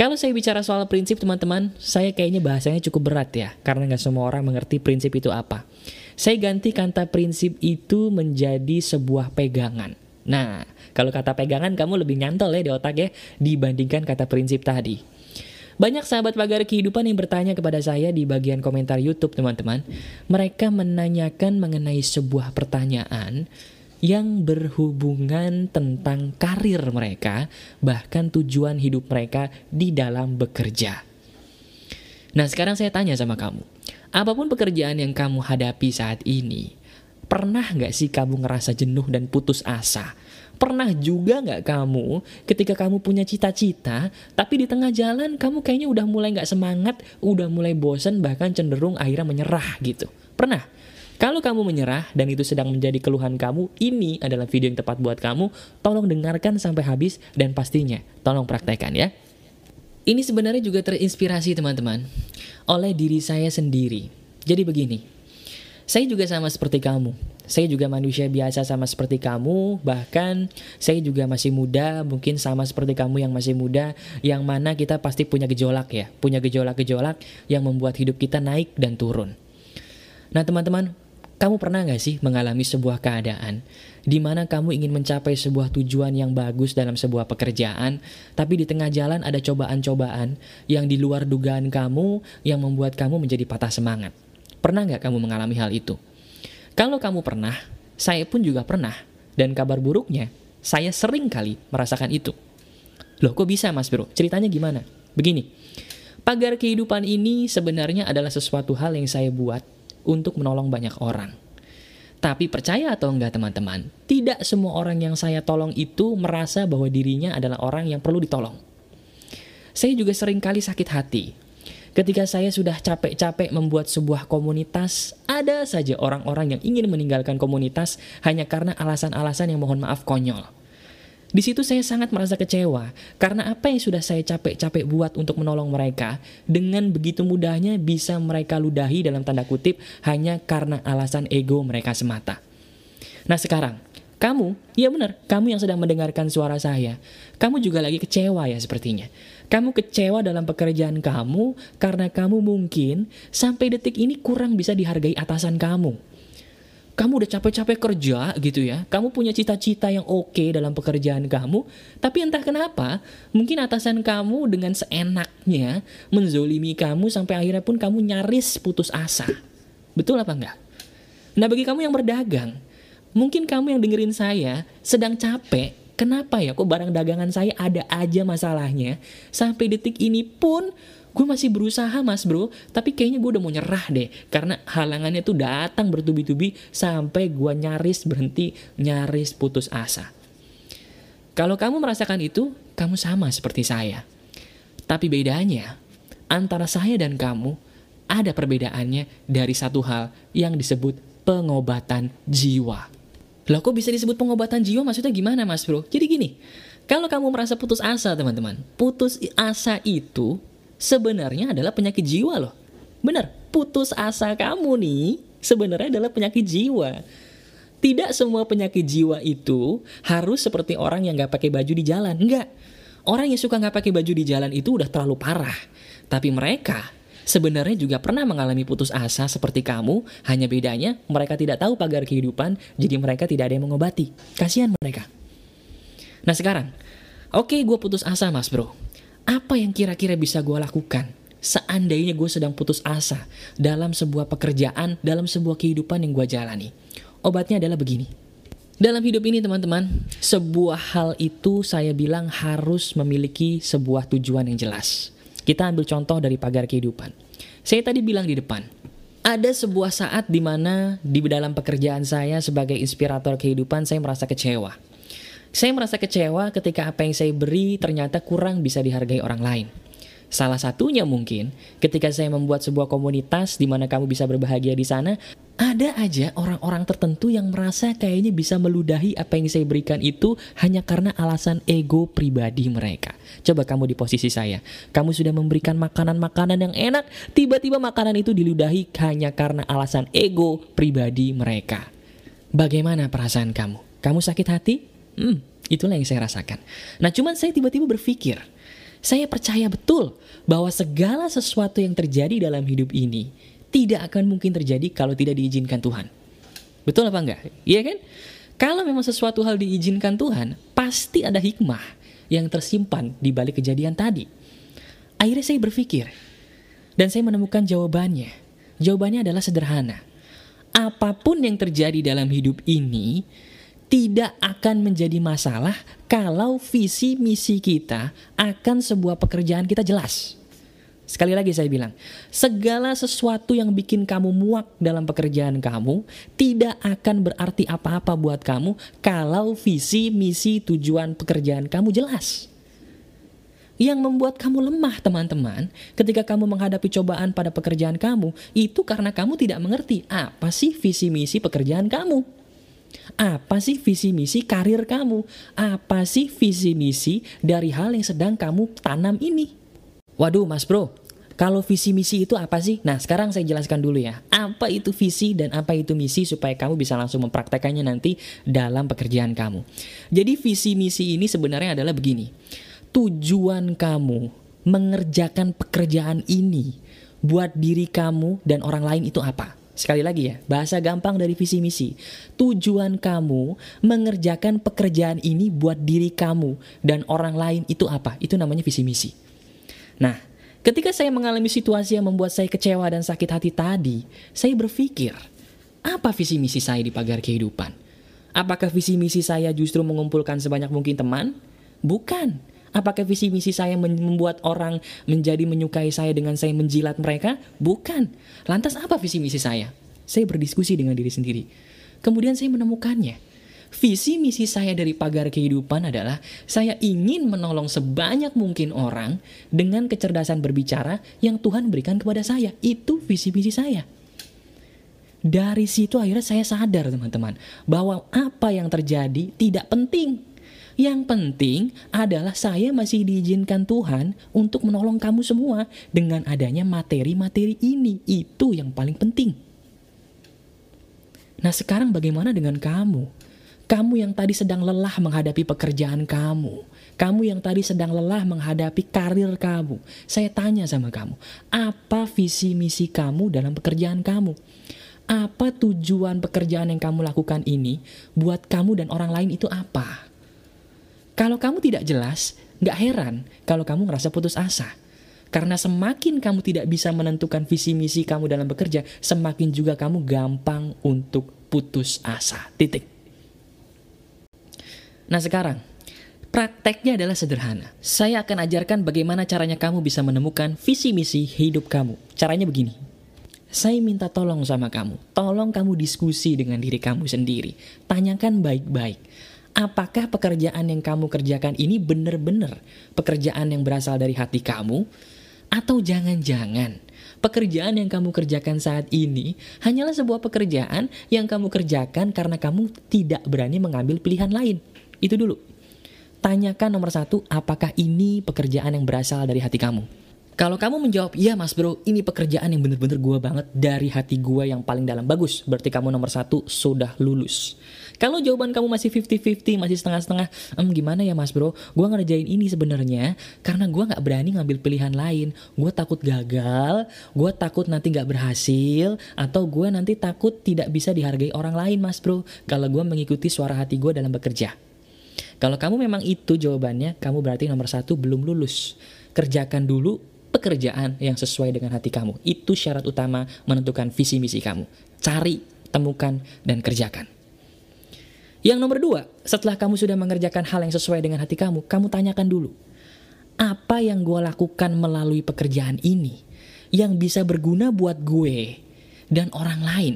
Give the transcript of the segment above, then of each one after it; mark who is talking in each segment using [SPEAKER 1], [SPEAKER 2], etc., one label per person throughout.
[SPEAKER 1] Kalau saya bicara soal prinsip teman-teman, saya kayaknya bahasanya cukup berat ya, karena nggak semua orang mengerti prinsip itu apa. Saya ganti kata prinsip itu menjadi sebuah pegangan. Nah, kalau kata pegangan kamu lebih nyantol ya di otak ya, dibandingkan kata prinsip tadi. Banyak sahabat pagar kehidupan yang bertanya kepada saya di bagian komentar YouTube teman-teman. Mereka menanyakan mengenai sebuah pertanyaan yang berhubungan tentang karir mereka, bahkan tujuan hidup mereka di dalam bekerja. Nah sekarang saya tanya sama kamu, apa pun pekerjaan yang kamu hadapi saat ini, pernah nggak sih kamu ngerasa jenuh dan putus asa? Pernah juga nggak kamu ketika kamu punya cita-cita, tapi di tengah jalan kamu kayaknya udah mulai nggak semangat, udah mulai bosan, bahkan cenderung akhirnya menyerah gitu. Pernah? Kalau kamu menyerah dan itu sedang menjadi keluhan kamu, ini adalah video yang tepat buat kamu. Tolong dengarkan sampai habis dan pastinya tolong praktekkan ya. Ini sebenarnya juga terinspirasi teman-teman oleh diri saya sendiri. Jadi begini, saya juga sama seperti kamu. Saya juga manusia biasa sama seperti kamu, bahkan saya juga masih muda, mungkin sama seperti kamu yang masih muda, yang mana kita pasti punya gejolak ya, punya gejolak-gejolak yang membuat hidup kita naik dan turun. Nah teman-teman, kamu pernah gak sih mengalami sebuah keadaan di mana kamu ingin mencapai sebuah tujuan yang bagus dalam sebuah pekerjaan, tapi di tengah jalan ada cobaan-cobaan yang di luar dugaan kamu yang membuat kamu menjadi patah semangat? Pernah gak kamu mengalami hal itu? Kalau kamu pernah, saya pun juga pernah. Dan kabar buruknya, saya sering kali merasakan itu. Loh kok bisa mas bro? Ceritanya gimana? Begini, pagar kehidupan ini sebenarnya adalah sesuatu hal yang saya buat untuk menolong banyak orang. Tapi percaya atau enggak teman-teman, tidak semua orang yang saya tolong itu merasa bahwa dirinya adalah orang yang perlu ditolong. Saya juga sering kali sakit hati Ketika saya sudah capek-capek membuat sebuah komunitas, ada saja orang-orang yang ingin meninggalkan komunitas hanya karena alasan-alasan yang mohon maaf konyol. Di situ saya sangat merasa kecewa karena apa yang sudah saya capek-capek buat untuk menolong mereka dengan begitu mudahnya bisa mereka ludahi dalam tanda kutip hanya karena alasan ego mereka semata. Nah sekarang, kamu, iya benar, kamu yang sedang mendengarkan suara saya, kamu juga lagi kecewa ya sepertinya. Kamu kecewa dalam pekerjaan kamu karena kamu mungkin sampai detik ini kurang bisa dihargai atasan kamu. Kamu udah capek-capek kerja gitu ya, kamu punya cita-cita yang oke okay dalam pekerjaan kamu, tapi entah kenapa, mungkin atasan kamu dengan seenaknya menzolimi kamu sampai akhirnya pun kamu nyaris putus asa. Betul apa enggak? Nah bagi kamu yang berdagang, mungkin kamu yang dengerin saya sedang capek Kenapa ya kok barang dagangan saya ada aja masalahnya? Sampai detik ini pun gue masih berusaha mas bro, tapi kayaknya gue udah mau nyerah deh. Karena halangannya tuh datang bertubi-tubi sampai gue nyaris berhenti, nyaris putus asa. Kalau kamu merasakan itu, kamu sama seperti saya. Tapi bedanya, antara saya dan kamu, ada perbedaannya dari satu hal yang disebut pengobatan jiwa. Lah kok bisa disebut pengobatan jiwa maksudnya gimana mas bro? Jadi gini, kalau kamu merasa putus asa teman-teman, putus asa itu sebenarnya adalah penyakit jiwa loh. Bener, putus asa kamu nih sebenarnya adalah penyakit jiwa. Tidak semua penyakit jiwa itu harus seperti orang yang gak pakai baju di jalan. Enggak. Orang yang suka gak pakai baju di jalan itu udah terlalu parah. Tapi mereka sebenarnya juga pernah mengalami putus asa seperti kamu, hanya bedanya mereka tidak tahu pagar kehidupan, jadi mereka tidak ada yang mengobati. Kasihan mereka. Nah sekarang, oke okay, gue putus asa mas bro. Apa yang kira-kira bisa gue lakukan? Seandainya gue sedang putus asa dalam sebuah pekerjaan, dalam sebuah kehidupan yang gue jalani. Obatnya adalah begini. Dalam hidup ini teman-teman, sebuah hal itu saya bilang harus memiliki sebuah tujuan yang jelas. Kita ambil contoh dari pagar kehidupan. Saya tadi bilang di depan, ada sebuah saat di mana di dalam pekerjaan saya sebagai inspirator kehidupan saya merasa kecewa. Saya merasa kecewa ketika apa yang saya beri ternyata kurang bisa dihargai orang lain. Salah satunya mungkin ketika saya membuat sebuah komunitas di mana kamu bisa berbahagia di sana, ada aja orang-orang tertentu yang merasa kayaknya bisa meludahi apa yang saya berikan itu hanya karena alasan ego pribadi mereka. Coba kamu di posisi saya, kamu sudah memberikan makanan-makanan yang enak, tiba-tiba makanan itu diludahi hanya karena alasan ego pribadi mereka. Bagaimana perasaan kamu? Kamu sakit hati? Hmm, itulah yang saya rasakan. Nah, cuman saya tiba-tiba berpikir, Saya percaya betul bahwa segala sesuatu yang terjadi dalam hidup ini tidak akan mungkin terjadi kalau tidak diizinkan Tuhan. Betul apa enggak? Iya kan? Kalau memang sesuatu hal diizinkan Tuhan, pasti ada hikmah yang tersimpan di balik kejadian tadi. Akhirnya saya berpikir, dan saya menemukan jawabannya. Jawabannya adalah sederhana. Apa pun yang terjadi dalam hidup ini, tidak akan menjadi masalah kalau visi misi kita akan sebuah pekerjaan kita jelas. Sekali lagi saya bilang, segala sesuatu yang bikin kamu muak dalam pekerjaan kamu tidak akan berarti apa-apa buat kamu kalau visi, misi, tujuan pekerjaan kamu jelas. Yang membuat kamu lemah teman-teman ketika kamu menghadapi cobaan pada pekerjaan kamu itu karena kamu tidak mengerti apa sih visi misi pekerjaan kamu. Apa sih visi misi karir kamu? Apa sih visi misi dari hal yang sedang kamu tanam ini? Waduh mas bro, kalau visi misi itu apa sih? Nah sekarang saya jelaskan dulu ya. Apa itu visi dan apa itu misi supaya kamu bisa langsung mempraktekannya nanti dalam pekerjaan kamu. Jadi visi misi ini sebenarnya adalah begini. Tujuan kamu mengerjakan pekerjaan ini buat diri kamu dan orang lain itu apa? Sekali lagi ya, bahasa gampang dari visi misi. Tujuan kamu mengerjakan pekerjaan ini buat diri kamu dan orang lain itu apa? Itu namanya visi misi. Nah, ketika saya mengalami situasi yang membuat saya kecewa dan sakit hati tadi, saya berpikir, apa visi misi saya di pagar kehidupan? Apakah visi misi saya justru mengumpulkan sebanyak mungkin teman? Bukan. Apakah visi misi saya membuat orang menjadi menyukai saya dengan saya menjilat mereka? Bukan. Lantas apa visi misi saya? Saya berdiskusi dengan diri sendiri. Kemudian saya menemukannya. Visi misi saya dari pagar kehidupan adalah saya ingin menolong sebanyak mungkin orang dengan kecerdasan berbicara yang Tuhan berikan kepada saya. Itu visi misi saya. Dari situ akhirnya saya sadar teman-teman bahwa apa yang terjadi tidak penting yang penting adalah saya masih diizinkan Tuhan untuk menolong kamu semua dengan adanya materi-materi ini. Itu yang paling penting. Nah sekarang bagaimana dengan kamu? Kamu yang tadi sedang lelah menghadapi pekerjaan kamu. Kamu yang tadi sedang lelah menghadapi karir kamu. Saya tanya sama kamu, apa visi misi kamu dalam pekerjaan kamu? Apa tujuan pekerjaan yang kamu lakukan ini buat kamu dan orang lain itu apa? Kalau kamu tidak jelas, nggak heran kalau kamu merasa putus asa. Karena semakin kamu tidak bisa menentukan visi misi kamu dalam bekerja, semakin juga kamu gampang untuk putus asa. Titik. Nah sekarang, prakteknya adalah sederhana. Saya akan ajarkan bagaimana caranya kamu bisa menemukan visi misi hidup kamu. Caranya begini. Saya minta tolong sama kamu. Tolong kamu diskusi dengan diri kamu sendiri. Tanyakan baik-baik apakah pekerjaan yang kamu kerjakan ini benar-benar pekerjaan yang berasal dari hati kamu? Atau jangan-jangan pekerjaan yang kamu kerjakan saat ini hanyalah sebuah pekerjaan yang kamu kerjakan karena kamu tidak berani mengambil pilihan lain? Itu dulu. Tanyakan nomor satu, apakah ini pekerjaan yang berasal dari hati kamu? Kalau kamu menjawab, iya mas bro, ini pekerjaan yang bener-bener gue banget dari hati gue yang paling dalam. Bagus, berarti kamu nomor satu sudah lulus. Kalau jawaban kamu masih 50-50, masih setengah-setengah, em gimana ya mas bro? Gue ngerjain ini sebenarnya karena gue nggak berani ngambil pilihan lain. Gue takut gagal, gue takut nanti nggak berhasil, atau gue nanti takut tidak bisa dihargai orang lain mas bro. Kalau gue mengikuti suara hati gue dalam bekerja. Kalau kamu memang itu jawabannya, kamu berarti nomor satu belum lulus. Kerjakan dulu pekerjaan yang sesuai dengan hati kamu. Itu syarat utama menentukan visi misi kamu. Cari, temukan, dan kerjakan. Yang nomor dua, setelah kamu sudah mengerjakan hal yang sesuai dengan hati kamu, kamu tanyakan dulu. Apa yang gue lakukan melalui pekerjaan ini yang bisa berguna buat gue dan orang lain?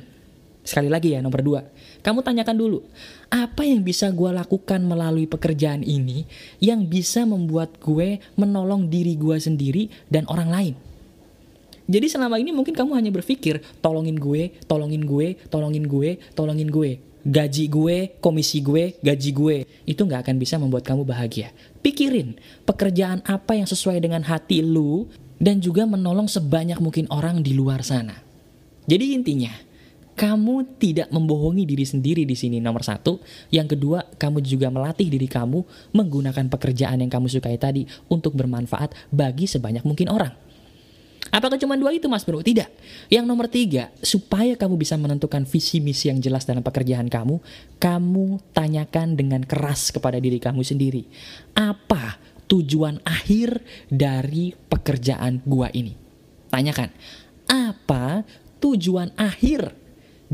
[SPEAKER 1] Sekali lagi ya, nomor dua. Kamu tanyakan dulu, apa yang bisa gue lakukan melalui pekerjaan ini yang bisa membuat gue menolong diri gue sendiri dan orang lain? Jadi selama ini mungkin kamu hanya berpikir, tolongin gue, tolongin gue, tolongin gue, tolongin gue gaji gue, komisi gue, gaji gue, itu nggak akan bisa membuat kamu bahagia. Pikirin pekerjaan apa yang sesuai dengan hati lu dan juga menolong sebanyak mungkin orang di luar sana. Jadi intinya, kamu tidak membohongi diri sendiri di sini nomor satu. Yang kedua, kamu juga melatih diri kamu menggunakan pekerjaan yang kamu sukai tadi untuk bermanfaat bagi sebanyak mungkin orang. Apakah cuma dua itu mas bro? Tidak. Yang nomor tiga, supaya kamu bisa menentukan visi misi yang jelas dalam pekerjaan kamu, kamu tanyakan dengan keras kepada diri kamu sendiri. Apa tujuan akhir dari pekerjaan gua ini? Tanyakan, apa tujuan akhir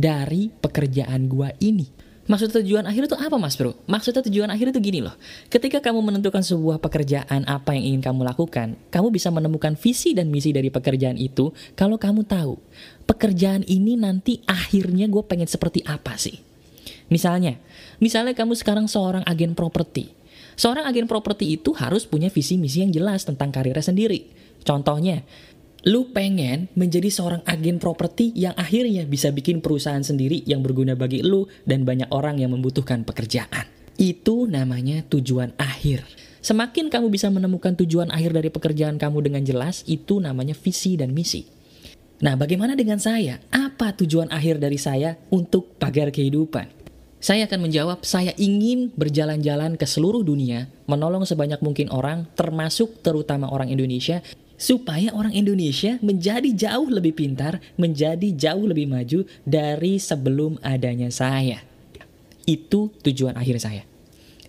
[SPEAKER 1] dari pekerjaan gua ini. Maksud tujuan akhir itu apa mas bro? Maksudnya tujuan akhir itu gini loh. Ketika kamu menentukan sebuah pekerjaan apa yang ingin kamu lakukan, kamu bisa menemukan visi dan misi dari pekerjaan itu kalau kamu tahu pekerjaan ini nanti akhirnya gue pengen seperti apa sih. Misalnya, misalnya kamu sekarang seorang agen properti. Seorang agen properti itu harus punya visi misi yang jelas tentang karirnya sendiri. Contohnya, lu pengen menjadi seorang agen properti yang akhirnya bisa bikin perusahaan sendiri yang berguna bagi lu dan banyak orang yang membutuhkan pekerjaan. Itu namanya tujuan akhir. Semakin kamu bisa menemukan tujuan akhir dari pekerjaan kamu dengan jelas, itu namanya visi dan misi. Nah, bagaimana dengan saya? Apa tujuan akhir dari saya untuk pagar kehidupan? Saya akan menjawab, saya ingin berjalan-jalan ke seluruh dunia, menolong sebanyak mungkin orang, termasuk terutama orang Indonesia, supaya orang Indonesia menjadi jauh lebih pintar, menjadi jauh lebih maju dari sebelum adanya saya. Itu tujuan akhir saya.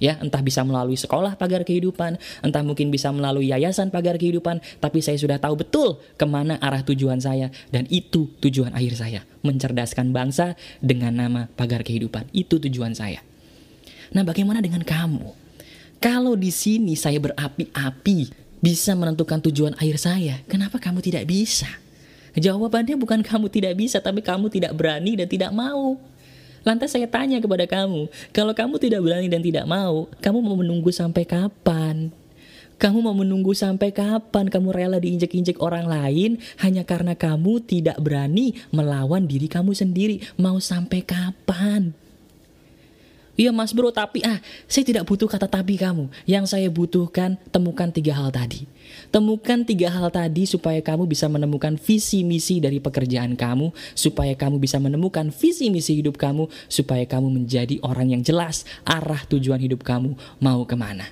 [SPEAKER 1] Ya, entah bisa melalui sekolah pagar kehidupan, entah mungkin bisa melalui yayasan pagar kehidupan, tapi saya sudah tahu betul ke mana arah tujuan saya, dan itu tujuan akhir saya. Mencerdaskan bangsa dengan nama pagar kehidupan. Itu tujuan saya. Nah, bagaimana dengan kamu? Kalau di sini saya berapi-api bisa menentukan tujuan akhir saya, kenapa kamu tidak bisa? Jawabannya bukan kamu tidak bisa, tapi kamu tidak berani dan tidak mau. Lantas saya tanya kepada kamu, kalau kamu tidak berani dan tidak mau, kamu mau menunggu sampai kapan? Kamu mau menunggu sampai kapan kamu rela diinjek-injek orang lain hanya karena kamu tidak berani melawan diri kamu sendiri? Mau sampai kapan? Iya mas bro tapi ah saya tidak butuh kata tapi kamu Yang saya butuhkan temukan tiga hal tadi Temukan tiga hal tadi supaya kamu bisa menemukan visi misi dari pekerjaan kamu Supaya kamu bisa menemukan visi misi hidup kamu Supaya kamu menjadi orang yang jelas arah tujuan hidup kamu mau ke mana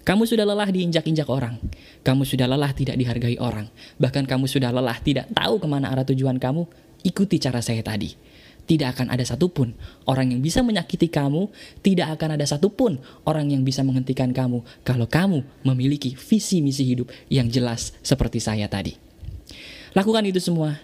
[SPEAKER 1] kamu sudah lelah diinjak-injak orang. Kamu sudah lelah tidak dihargai orang. Bahkan kamu sudah lelah tidak tahu ke mana arah tujuan kamu. Ikuti cara saya tadi tidak akan ada satupun orang yang bisa menyakiti kamu, tidak akan ada satupun orang yang bisa menghentikan kamu kalau kamu memiliki visi misi hidup yang jelas seperti saya tadi. Lakukan itu semua